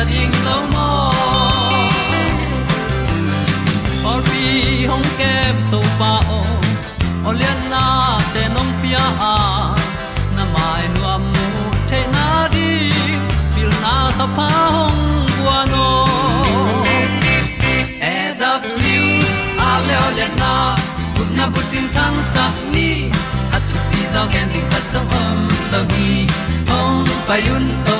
ta ding lo mo or bi hong kem to pa o olian na te nong pia. A na mai nu amu te na di pil na ta pa hong bua no e da blue a le olian na kun na bu tin tan sa ni. At ti zo gen di khat zo om lo gi hong pa yun to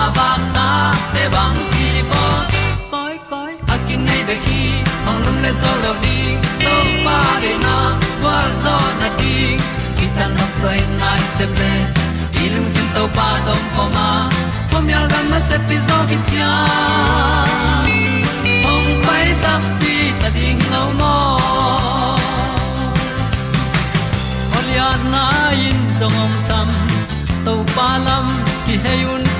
kwa ba ta te bang ki bo koi koi a kin nei be ki ong lum le zo lo di to pa de na kwa zo na di ki ta na sai nai se ple ilung sin to pa dom ko ma. Pom yal gam na se pi zo ki tia ong pai ta pi ta ding lo mo Olia na in zong om sam to pa lam ki hay un ti e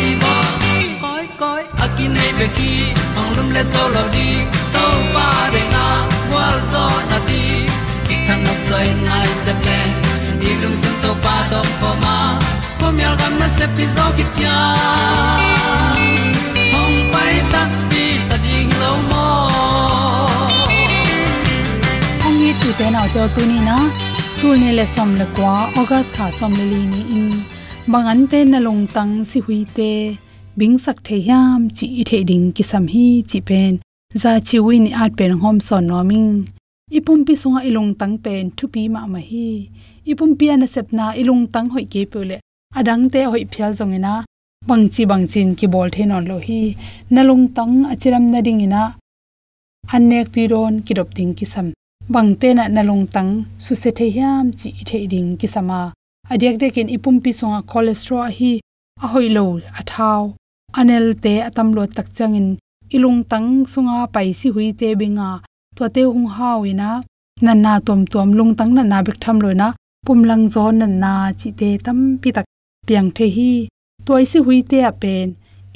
nei pe ki ong lum le to lo di to pa de na wa zo na di ki kan nok sai nai se ple ni lung sun to pa do po ma. Po mi al gam na se pi zo ki tia hong pai ta pi ta ding lo mo ong ni tu te na to tu ni na tu ni le som le kwa august kha som le li ni in bangan te na long tang si hui te bing sak the yam chi i the ding ki sam hi chi pen za chi win at pen hom son no ming ipum pi sunga ilong tang pen thu pi ma ma hi ipum pi ana sep na ilong tang hoi ke pule adang te hoi phial zong ina bang chi bang chin ki bol the non lo hi na lung tang achiram na ding ina anek ti ron ki dop ting ki sam bang te na na lung tang su se the yam chi i the ding ki sama adyak de ken ipum pi songa cholesterol hi ahoi lo athau anel te atam lo tak changin ilung tang sunga pai si hui te binga. To te hung hawina nan na tom tom lung tang na na bik tham lo na. Pumlang zo nan na chi te tam pi tak piang the hi. Toy si hui te a pen.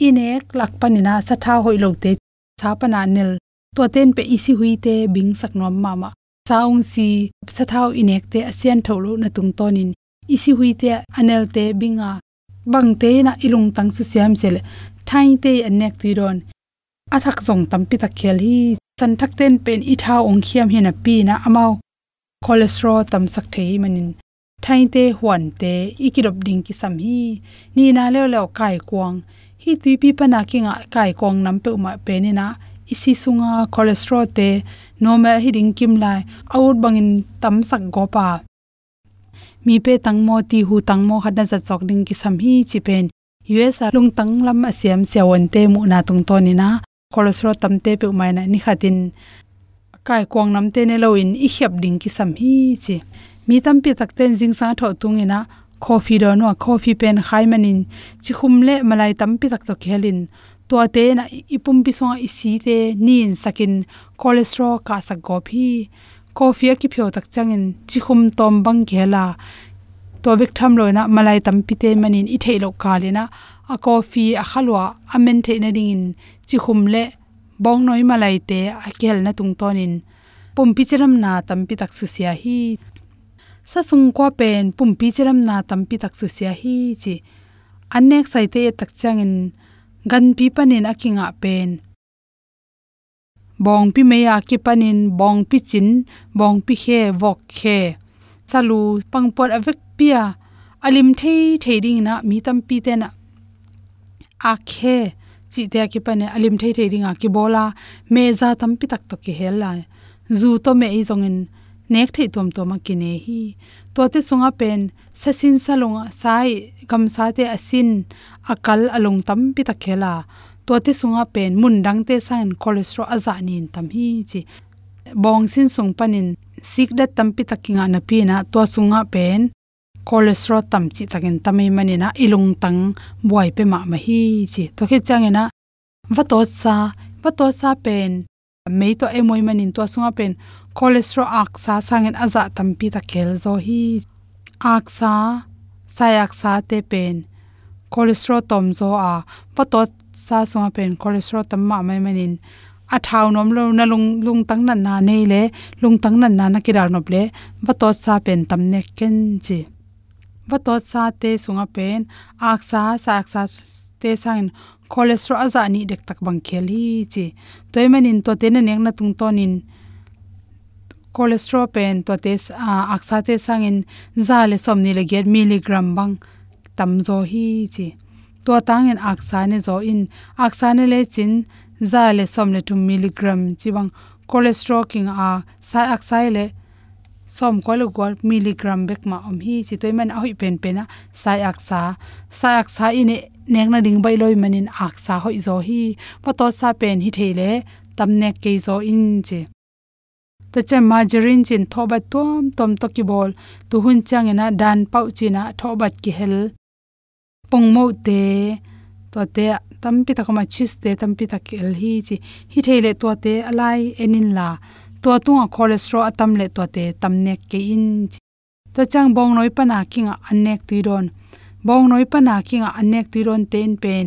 Inek lak panina sa tha hoi lo te. Cha pana nel to ten pe isi hui te bing sak nom mama saung si sa thao inek te asian tholo na tung tonin isi hui te anel te binga bang te na ilung tang su siam chele thai te anek ti ron athak zong tampi ta khel hi. San thak ten pen i tha ong khiam hina pi na amao. Cholesterol tam sak thei manin. Thai te huan te ikirop ding ki sam hi. Ni na le le kai kwang. Hi tui pi pa na ki nga kai kwang nam pe ma pe ni na. Isi sunga cholesterol te normal hi ding kim lai. Out bangin tam sak go pa mi pe tang ti hu tang mo za chok ding ki sam hi chi pen. Us lung tang lam siawon te mu na tung to ni na. Cholesterol tam te pe mai na ni khatin kai kwang nam te ne lo in, i hyap ding ki sam hi chi. Mi tam pi tak ten jing sa tho tung ina. Coffee do no coffee pen khai manin chi khum le malai tam pi tak to khelin to te na ipum pi so i si te nin sakin. Cholesterol ka sak go phi coffee ki phyo tak changin chi khum tom bang khela to bik tham loina malai tam pite manin i thailo kalina a coffee a khalwa amen the na ding in chi khum le bong noi malai te a kel na tung tonin pum pi chiram na tam pi tak su sia hi sa sung kwa pen pum pi chiram na tam pi tak su sia hi chi anek sai te tak changin gan pi panin akinga pen bong pi meya ki panin, bong pi chin, bong pi khe, wok khe. Salu pangpot avek pia, alim thei thei ding na mi tam pi te na. A khe, chi te ki pane alim thei thei a ki bola me za tam pi tak to ki hel la zu to me i zongin, nek thei tom to ma ki ne hi. To te sunga pen sasin salonga sai gam sa te asin akal along tam pi tak khela to te sunga pen mun dang te san cholesterol aza nin tam hi chi bong sin sung panin sik da tam pi takinga na pi na to sunga pen cholesterol tam chi takin tamai manina ilung tang buai pe ma ma hi chi to khe changena va to sa va to sa pen mei to emoi manin to sunga pen cholesterol ak sa sangen aza tam pi ta khel zo hi ak sa sayak sa te pen cholesterol tom zo a va to sa sunga pen, cholesterol tam ma mai manin. A thau nom lo, na lung lung tang na na nei le, lung tang na na na kiral nop le. Va to sa pen tam ne ken chi. Va to sa te sunga pen, ak sa sa ak sa te sang cholesterol aza ni dek tak bang khel hi chi. Toy manin to te na nek na tung tonin cholesterol pen to te ak sa te sangin. Za le som ni le get milligram bang tam zo hi chi to tang en ak sa ne zo in ak sa ne le chin za le som le 2 milligram chi bang cholesterol king a sa ak le som ko lu gol milligram bek ma om hi chi toy man a hoi pen pen a sai ak sai ak in ine nek na ding bai loi manin ak sa hoi zo hi. Pa to sa pen hi thele tam nek ke zo in che. To che margarine chin thoba tom tom to ki bol. Tu hun chang ena dan pau china thobat ki hel pong mo te to te tampi khoma chis te tampi takel hi chi hi thele to te alai enin la. To tunga cholesterol atam le to te tamnek ke in to chang bong noi pana kinga anek tuiron bong noi pana kinga anek tuiron ten pen.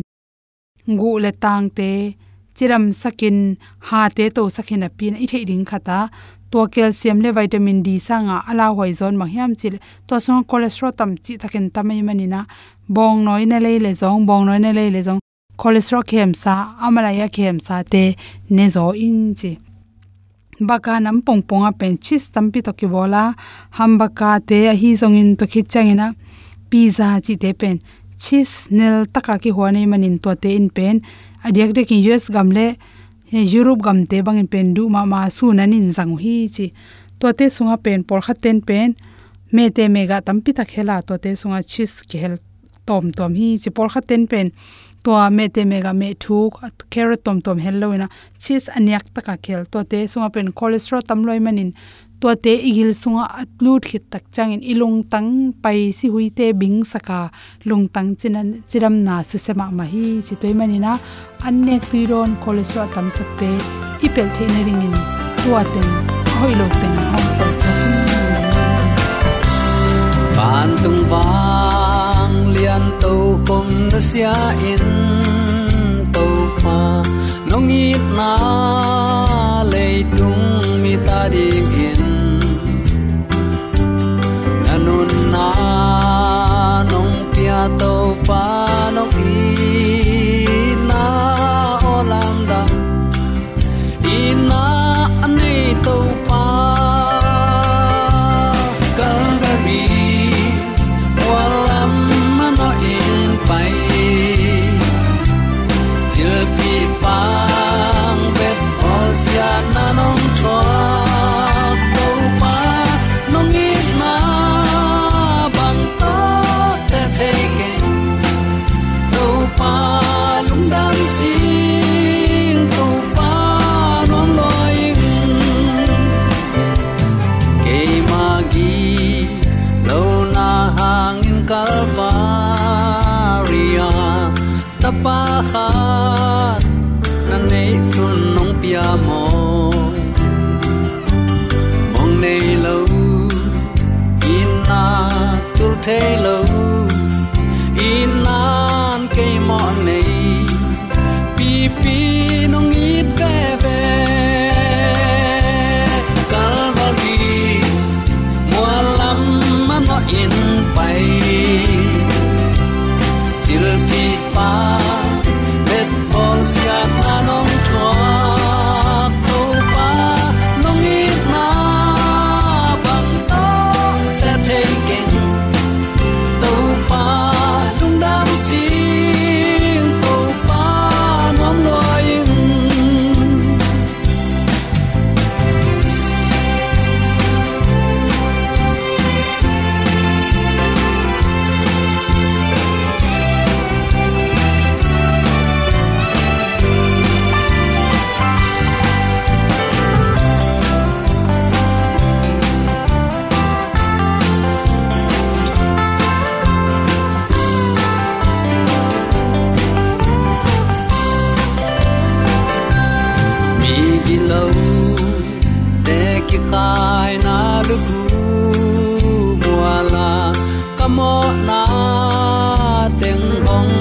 Ngu le tang te chiram sakin, ha te to sakin a pin i thei ding khata. To calcium le vitamin d sanga ala hoi zon ma hiam chil. To song cholesterol tam chi takin tamai manina bong noi na le le zong, bong noi na le le zong. Cholesterol khem sa amala ya khem sa te ne zo in chi. Baka nam pong pong a pen chis tampi to ki bola. Ham baka te a hi zong in to khit changina pizza chi te pen. Chis nel taka ki huanei manin to te in pen adiak de kin us gamle eh, europe gam te bangin pen du, ma ma su nanin zang hi chi. To te sunga pen, por kha ten pen, me te mega tampi ta khela to te sunga chis ki hel tom tom hi chi, por kha ten pen. To me te mega me thu carrot tom tom hello ina, chis anyak taka khel. To te sunga pen cholesterol tam loi manin ตัวเตอีกิลสุงอัตลูดขิดตักจังอินอีลงตั้งไปสิหุยเตบิงสกาลงตั้งจินันจิรัมนาสุเสมามาฮีจิตวยมันินะอันเนกตุยรอนคอเลสเตอรอลตัมสกเตอีเปลเทนริงินตัวเต็งหอยโลเต็งห้องเซลส์ปานตุงวางเลียนตูคมรเสียอินตูปานงอีนาเลยตุงมีตาดี to pa nong i na olam da. I na nei to pa calvary walam mano in pai til pi pang vet na nong Hello. Kamo na teng ong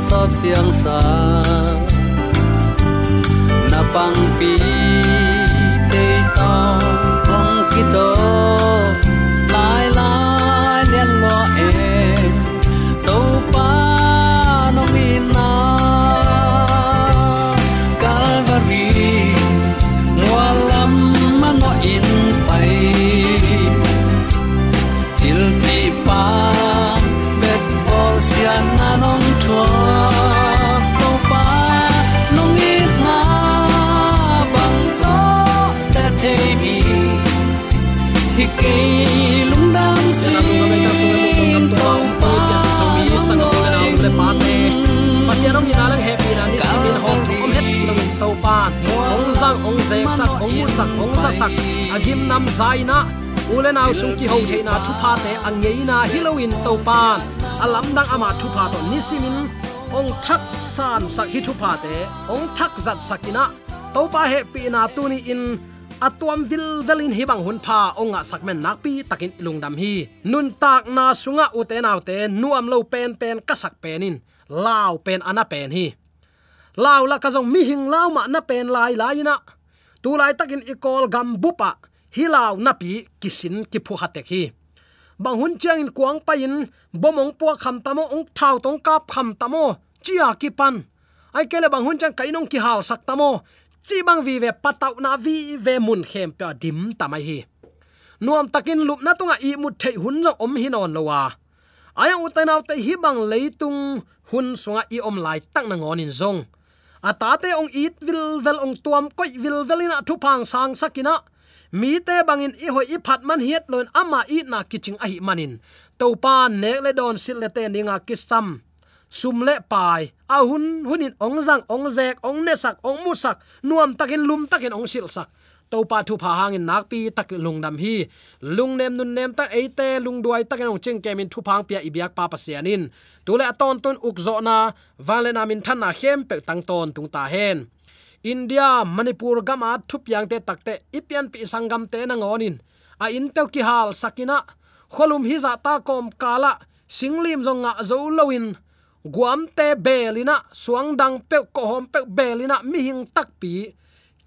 sop siang sa na pang pi zang ong zek sak ong mu sak ong za sak agim nam zaina ulen aw sung ki ho the na thu pa te angei na. Halloween to pan alam dang ama thu pa to ni simin ong thak san sak hi thu pa te ong thak zat sakina to pa happy na tu ni in. Atuam vil velin hi bang hun pha. Onga sakmen nakpi takin ilungdam hi. Nun tak na sunga uten autte nuam lo pen pen kasak penin lao pen ana pen hi lao la kazong mi hing lao ma na pen lai lai na. Tu lai takin ikol gam bupa hi lao na pi kisin ki phu hatek hi bang hun chiang in kuang pa in, bomong pu kham tamo ong thau tong kap kham tamo chia ki pan. Ai kele bang hun chang kainong ki hal sak tamo chi bang vi ve patau na vi ve mun khem pa dim tamai hi. Nuam takin lup na tunga i mut thei hun jong om hi on lowa. Aya utainaw te hi bang leitung hun sunga i om lai tak na ngonin zong ata te ong it vil vel ong tuam koi vil velina thu pang sang sakina. Mi te bangin i hoi i phat man hiet loin ama i na kiching a hi manin. To pa ne le don sil le te ninga kisam. Sum le pai. A hun, hunin ong zang, ong zek, ong ne sak, ong mu sak. Nuam takin lum takin ong sil sak to pa thu pha hangin nak pi tak lung dam hi. Lung nem nun nem tak eite lung duai tak ong ching kemin thu phang pia ibyak pa pa sianin tule aton ton uk zo na valena min than na hem pe tang ton tung ta hen. India, manipur, gama thup yang te takte ipian pi sangam te na ngonin a in te ki hal sakina, kholum hi za ta kom kala, singlim zonga zo lowin guam te belina, suang dang pe ko hom pe belina, mi hing tak pi.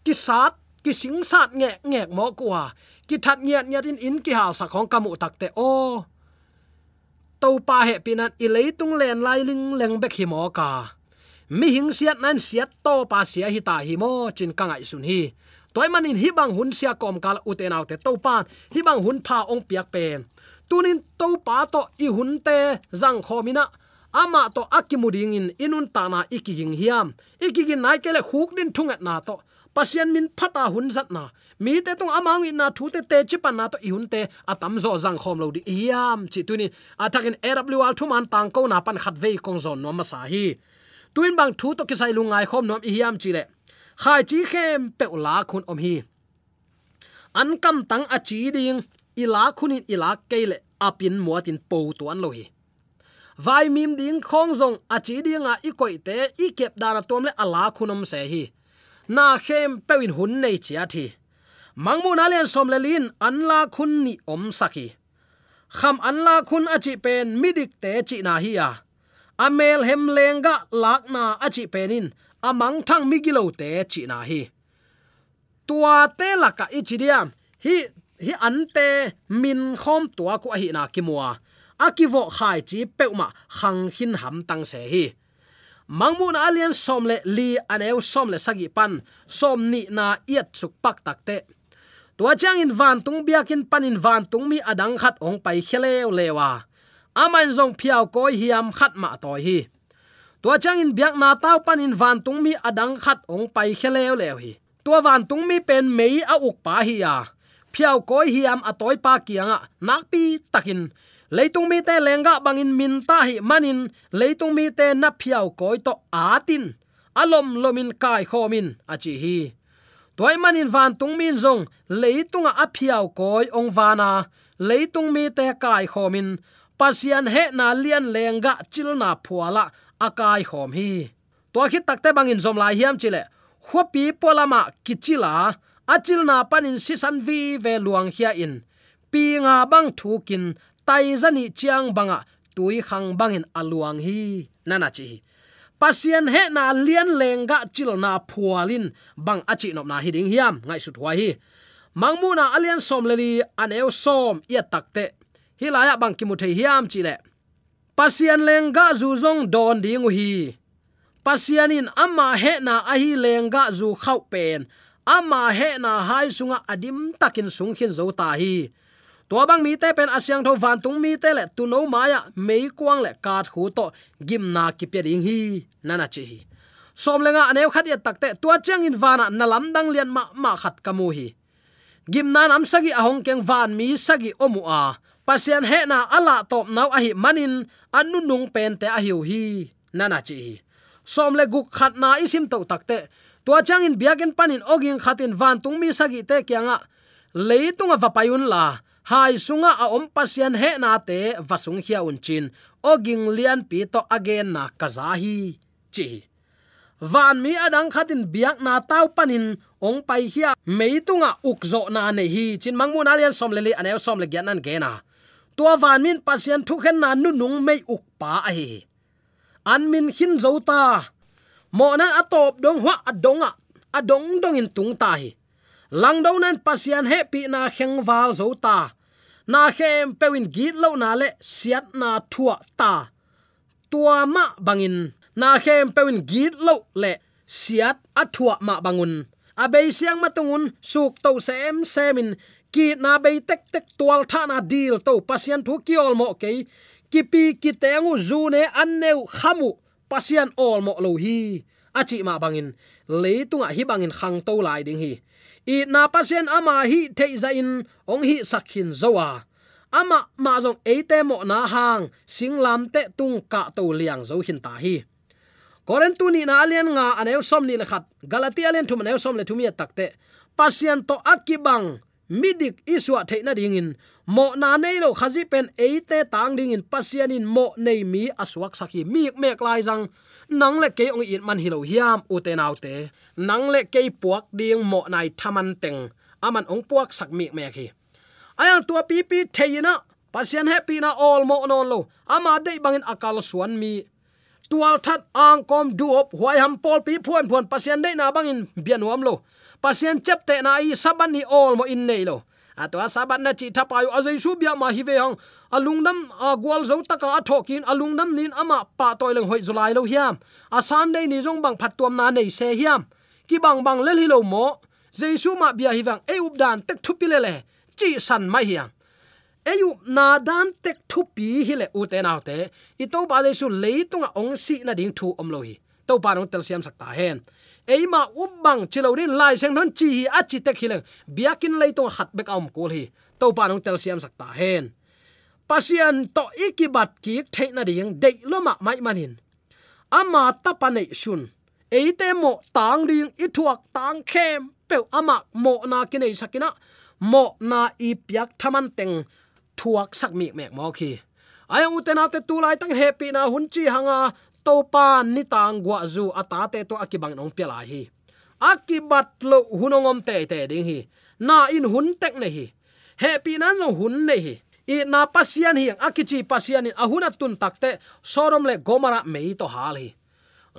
Ki sat ki sing sat nge nge mo kwa ki that nge nya tin in ki hal sa khong kamu takte o to pa he pinan i leitung len lai ling leng bek hi mo ka mi hing siat nan siat to pa sia hi ta hi mo chin ka ngai sun hi. Toy manin hi bang hun sia kom kal uten autte to pan hi bang hun pha ong piak pen tunin to pa to i hun te zang khomina ama to akimuding in, inun tana ikiging hiam. Ikigin nai kele khuk din thungat na to pasian min phata hun zat na. Mi te tung amang in na thu te te chi pan na to i hun te atam zo zang khom lo di hiam chi tuni atakin awl thu man tang ko na pan khat ve kong zon no ma sa hi. Tuin bang thu to kisai lungai khom nom iam hiam chi le. Khai chi khem pe la khun om hi. An kam tang a chi ding ila khunin ila keile apin muatin po tuan lo hi. Vai mim ding khong zong a chi dinga i koi te, i kep dana tom le ala khunom se hi na khem pewin hun nei chia thi. Mangmu na len som le lin an la khun ni om saki kham an la khun a chi pen midik te chi na hi ya. Amel hem lenga lak na a chi penin amang thang migilo te chi na hi. Tua te laka ichidiam hi hi ante min khom tua ko hi na kimwa akivo khai chi peuma khang hin ham tang se hi mangmun alian somle li aneu somle sagi pan, som ni na iat suk pak tak te. Tua chang in van tung biakin panin van tung mi adang khat ong pai khelew lewa. Amain zong phiao koi hiam khat ma toy hi. Tua chang in biak na tau panin van tung mi adang khat ong pai khelew lew hi. Tua van tung mi pen mei a uk pa hi ya. Phiao koi hiam a toy pa kianga nak pi takin leitung mi te lenga bangin min ta hi manin. Leitung mi te na phiao koi to atin alom lomin kai khomin achi hi. Toy manin van tung min zong, leitunga a phiao koi ong vana. Leitung mi te kai khomin. Pasian he na lian lenga chilna phuala akai khom hi. To khi takte bangin zom lai hiam chile. Khopi polama kichila achil na panin sisan vi ve luang hia in. Pi nga bang thukin tai zani chiang banga, tui khang bangin aluang hi, nana chi pasien he na lian lenga chil na phualin bang achi nop na hiding hiam, ngai su thwa hi. Mangmu na alian som leli aneu som ya takte hilaya bang ki mu thei hiam chi le. Pasien lenga zu zong don ding hi. Pasianin ama he na ahi lenga zu khau pen. Ama he na hai sunga adim takin sung khin zo ta hi to bang mi te pen asyang tho van tung mi te le tu no maya mei kwang le kat hu to gim na ki pe ding hi nana chi hi. Som lenga anew khat ya takte tua chang in vana nalam dang lian ma ma khat kamu hi. Gim nan am sagi ahong keng van mi sagi omu a. Pasian he na ala top nau a hi manin anu nung pen te a hiu hi nana chi hi. Som le guk khat na isim to takte tua chang in biaken panin ogin khatin van tung mi sagi te kyanga leitunga vapayun la hai sunga a om pasian he na te vasung hia un chin oging lian pi to again na kazahi. Chi. Van mi adang khatin biak na tau panin. Ong pai hia meitunga ukzo na ne hi. Chin mangmu na lian som le le ane som le gyan an ge na. Tua van min pasian thu khen na nu nung mei uk pa a hi. An min hin zo ta. Mo na atop dong hwa adonga adong dong in tung ta hi. Lang do nan pasian he pi na kheng wal zo ta na khem pewin git lo na le siat na thua ta. Tua ma bangin. Na khem pewin git lo le siat thua ma bangun. Abei siang matungun suk to sem semin. Ki na be tek tek tual tha na deal to pasian thu kiol mo ke kipi ki tengu zu ne anneu khamu, pasian ol mo lo hi. Achi ma bangin. Leitunga hi bangin khang to lai ding hi i na pasien ama hi theiza in ong hi sakhin zowa. Ama ma zong eite mo na hang singlam te tung ka to liang zo hin ta hi. Koren tu ni na alian nga anew som ni le khat. Galatia len thum anew som le thumia takte pasien to akibang midik iswa theina dingin mo na nei lo khazi pen eite tang dingin pasian in mo nei mi aswak saki. Mi mek lai jang nang le ke ong in man hilo hiam u te nau te. Nang le ke puak ding mo nai thaman teng. Aman ong puak sak mi mek hi. Ayang tua pi pi theina. Pasian happy na all mo non lo. Ama dei bangin akal suan mi. Tual that ang kom du op huai ham pol pi phuan phuan pasian dei na bangin bianuam lo pasien chep te na i saban ni all mo in nei lo. Atwa saban na chi thapayu azai su bia ma hi ve hang alungnam a gwal zo taka a thokin alungnam nin ama pa toileng hoi julai lo hiam. A sunday ni jong bang phat tuam na nei se hiam. Ki bang bang lel hi lo mo jesu ma bia hi wang e up dan tek thu pi le le, chi san mai hiam. Eyu na dan tek thu pi hi le u te naw te, i to ba le su le jesu leitunga ong si na ding thu om lo hi. To pa nong tel siam sak ta hen eima um ubang chilorin lai seng non chi hi achi tek hileng biakin leitung hat bek om kul hi. To pa nong tel siam sakta hen. Pasian to ikibat ki theina ding dei loma mai manin ama tapane sun. Eite mo tang ding i thuak tang khem. Pe ama mo na kinai sakina. Mo na i piak thaman teng thuak sak mi mek mo khi ayang utena te tu lai tang happy na hun chi hanga to pan ni tang gwa zu ata te to akibang nong pela hi. Akibat lo hunongom te te ding hi. Na in hun tek ne hi. Happy nan no hun ne hi. I na pasian hi, akichi pasian in ahuna tun takte sorom le gomara mei to hal hi.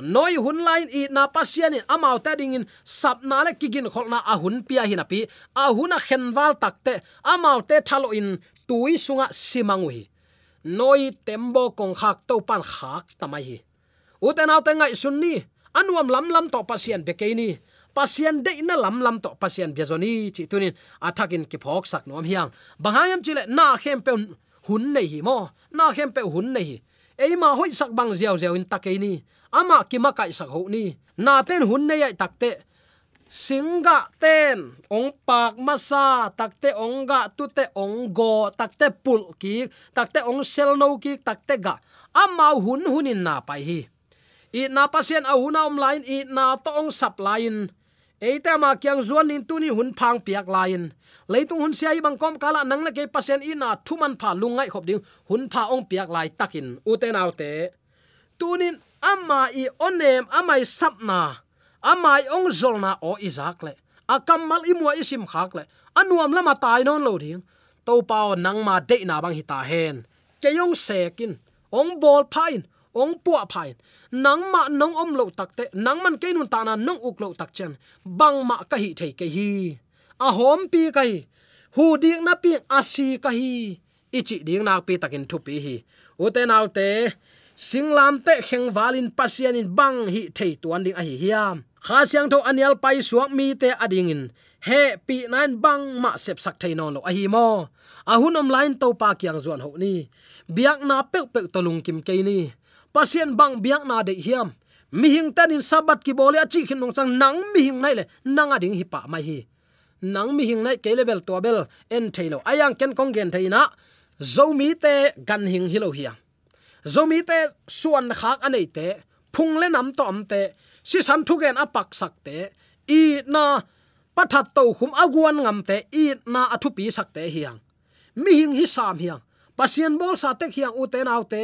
Noi hun lain i na pasian in amau ta ding in, sap na le kigin khol na ahun pia hi na pi. Ahuna khenwal takte amau te thalo in tui sunga simangui noi tembo kong khak to pan khak tamai hi uten autte ngai sunni anuam lam lam to pasien be pasien de na lam lam to pasien bezoni chi tunin athakin à, ki phok sak nom hiang. Bangayam chile na khem pe hun nei hi mo. Na khem pe hun nei hi ei hoi sak bang ziaw ziaw in takei ama ki ma kai sak ho ni. Na ten hun nei ai takte singa ten ong pak masa takte onga tute ongo takte pul ki takte ong sel no ki takte ga ama à hun hunin na pai hi i na pasien a huna om lain, i na to ong sap lain. Eita ma kyang zuan nin tu ni hun phang piak lain. Leitung hun sia bang kom kala nang le ke pasien ina thuman pha lungai khop ding, hun pha ong piak lai takin. Uten autte tunin amma i onem amai sapna amai ong zolna o izak le. Akamal mua isim khak le. Anuam lama tai non lo ding. To pao nang ma de na bang hita hen. Ke yong sekin ong bol phain ong puwa phain. Nang ma nong om lo takte nang man ke nun ta na nong uk lo tak chen. Bang ma ka hi thei ke hi. A hom pi kai hu ding na pi asi ka hi. Ichi ding na pi takin thu pi hi. Ute nau te singlam te kheng valin pasian in bang hi thei tuan ding a hi hiam. Kha siang tho anial pai suak mi te ading in. He pi nan bang ma sep sak thei non lo a hi mo. A hun om lain to pa kyang zon ho ni. Biak na pe pe to lung kim ke ni pasien bang biak na de hiam. Mi hing tan in sabat ki bole achi khin nong sang nang mi hing nai le. Nang ading hi pa mai hi. Nang mi hing nai ke level to bel en thailo ayang ken kong gen thaina zomi te gan hing hilo hiya zomi te suan khak anei te. Phung le nam to am te. Si san thu gen apak sak te. I na pathat to khum aguan ngam te. I na athu pi sak te hiang. Mi hing hi sam hiang. Pasien bol sa te hiang u te nau te.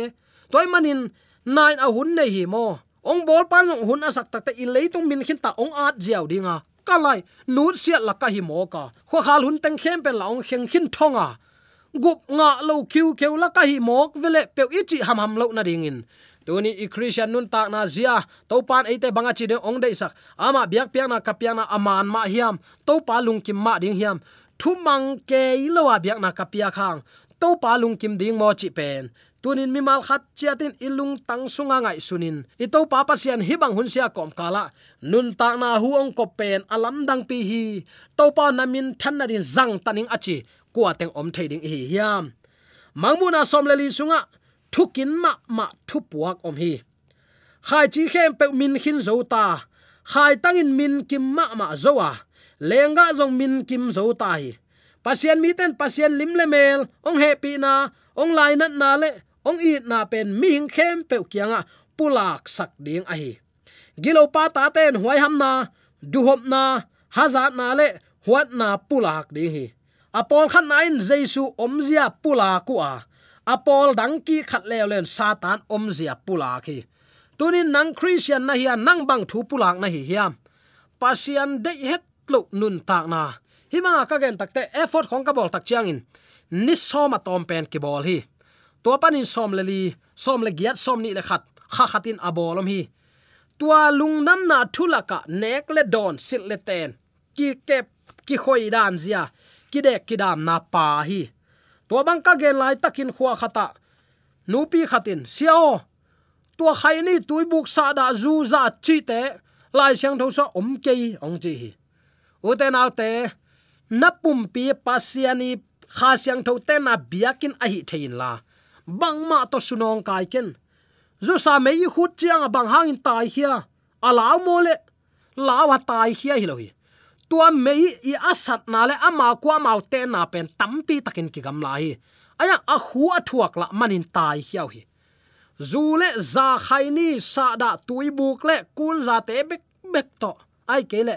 Toy manin nine a hun nei hi mo. Ong bol pan ong hun asak tak ta i leitung min khin ta ong at jiao dinga. Kalai nu sia la ka hi mo ka. Kho khal hun teng khem pen la ong kheng khin thonga gup nga lo kiu keu la ka hi mok vele pe ichi ham ham lo na ding in. Tuni i christian nun tak na zia. To pan ate banga chi de ong dei sak. Ama biak piak na kapiak na aman ma hiam. To pa lung kim ma ding hiam. Thu mang ke lo wa biak na kapia khang to pa lung kim ding mo chi pen tunin mi mal khat chiatin ilung tang sunga ngai sunin. Ito papa sian hibang hun sia kom kala. Nun ta na hu ong ko pen alam dang pi hi. To pa na min than na din zang taning achi. Kwa teng om thading hi hiam. Mangmuna som le li sunga. Thukin ma ma thu puak om hi. Khai chi khem pe min khin zo ta. Khai tangin min kim ma ma zo a lenga zong min kim zo ta hi. Pasien mi ten pasien lim le mel. Ong hepi na. Ong lai na na le ong i na pen mi hing khem pe kianga pulak sak ding a hi gilo pa ta ten huai ham na, du hop na hazat na le huat na pulak ding hi. Apol khan nain jesu omzia pula ku a. Apol dangki khat le len satan omzia pula ki tunin nang christian na hian nang bang thu pulak na hi hiam pasian de het lo nun tak na. Hima ka gen takte effort khong ka bol tak chiang in. Ni soma tom pen ki bol hi to panin som le li, som le giat, som ni le khat. Kha khatin abolom hi. Tua lung nam na thulaka nek le don sil le ten. Ki kep ki khoi dan zia. Ki dek, ki dam na pa hi. To bang ka gen lai takin khwa khata nupi khatin siao tua khai ni tui buk sa da zu za chi te. Lai siang tho so om ke ong chi hi. U te nau te. Na pum pi pasiani kha siang tho te na biakin a hi thein la bang ma to sunong kai ken. Zu sa me yi khut chiang bang hang in tai hia. Alaw mole lawa tai hia hi lo hi. Tua me i asat na le ama kwa mau te na pen tampi takin ki gam lai aya, a khu a thuak la manin tai hiao hi. Zu le za khaini sa da tui buk le kun za te bek bek to. Ai ke le.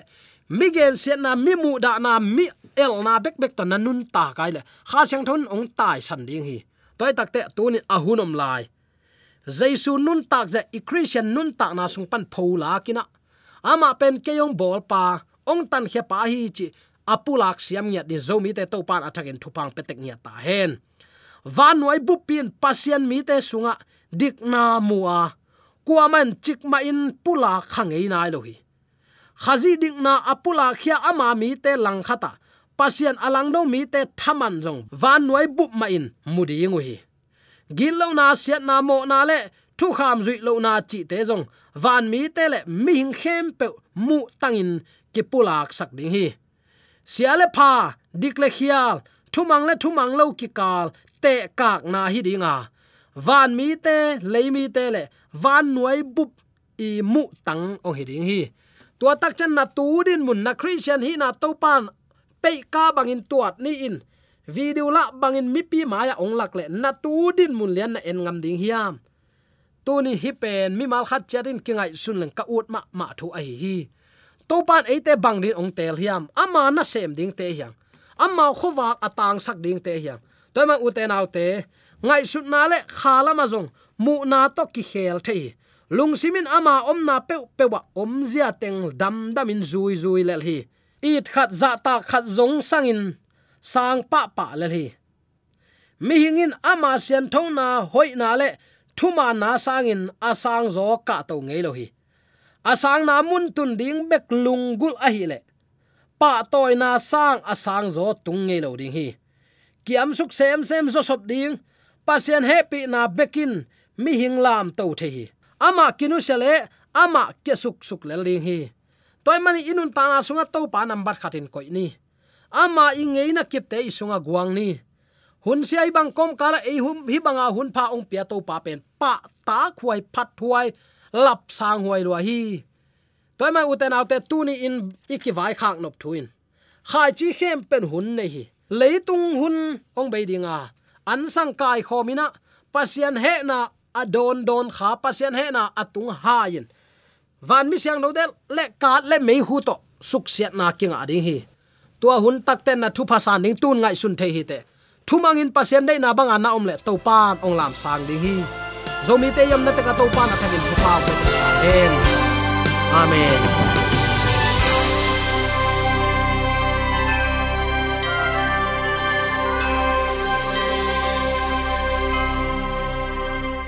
Miguel se na, mi mu da na, mi el na bek bek to na nun ta kai le. Kha sang thon ong tai san ding hi toy takte tunin ahunom lai. Jaisu nun tak ja i christian nun tak na sung pan phola kina. Ama pen keyong bol pa, ong tan khe pa hi chi, apulak siam nya din zomi te to pan athakin thupang petek nya ta hen. Van noi bu pin, pasien mi te sunga, dik na mua kuaman chik ma in pula khangei nai lohi khazi dik na apula khia ama mi te lang khata pasian alang do mi te thaman jong. Van noi bu ma in. Mudi ngu hi. Gil lo na siat na mo na le, thu kham zui lo na chi te jong. Van mi te le mi hing khem pe mu tangin ki pulak sak ding hi. Siale pha dikle khial thumang le thumang lo ki kal, te kak na hi dinga van mi te le mi te le, van noi bup i mu tang ong hi ding hi. Tua tak chen na tu din mun na christian hi na to pan pe ka bangin tuat ni in. Video la bangin mi pi maya ong lak le na tu din mun lian na en ngam ding hiam. Tu ni hi pen mi mal khat chatin kingai sun leng ka ut ma ma thu a hi to pan e te bang din ong tel hiam. Ama na sem ding te hiang ama khowak atang sak ding te hiang toy ma u te naw te, ngai sut na le khala ma zong. Mu na to ki khel thei. Lung simin ama om na pe pe wa om zia teng dam dam in zui zui lel hi it khat za ta khat zong sangin, sang pa pa le hi mi hingin ama sian thona hoi na le, thuma na sangin, asang zo ka to ngei lo hi. Asang na mun tun ding bek lungul a hi le. Pa toy na sang asang zo tung ngei lo ding hi. Kiam suk sem sem zo sop ding pasien happy na bekin, mi hing lam to the hi. Ama kinu sele ama ke suk suk le ling hi toy mani inun ta na sunga to pa number khatin koi ni. Ama ingei na kip te isunga guang ni. Hun si ai bang kom kala ei hum hi banga hun pha ong pia to pa pen pa ta khuai phat thuai lap sang huai lo hi. Toy mai uten autte tu ni in ikiwai khak nop thuin. Khai chi khem pen hun nei hi. Leitung hun ong be dinga. An sang kai khomina pasian he na adon don kha pasian he na atung hain van mi siang no del le ka le mei hu to. Suk siat na king a ding hi. Tua hun tak ten na thu pha san ding tun ngai sun the hi te thu mang in pasien dei na bang na om le to pan ong lam sang ding hi. Zomi te yam na te ka to pan a athakin thu pa en amen.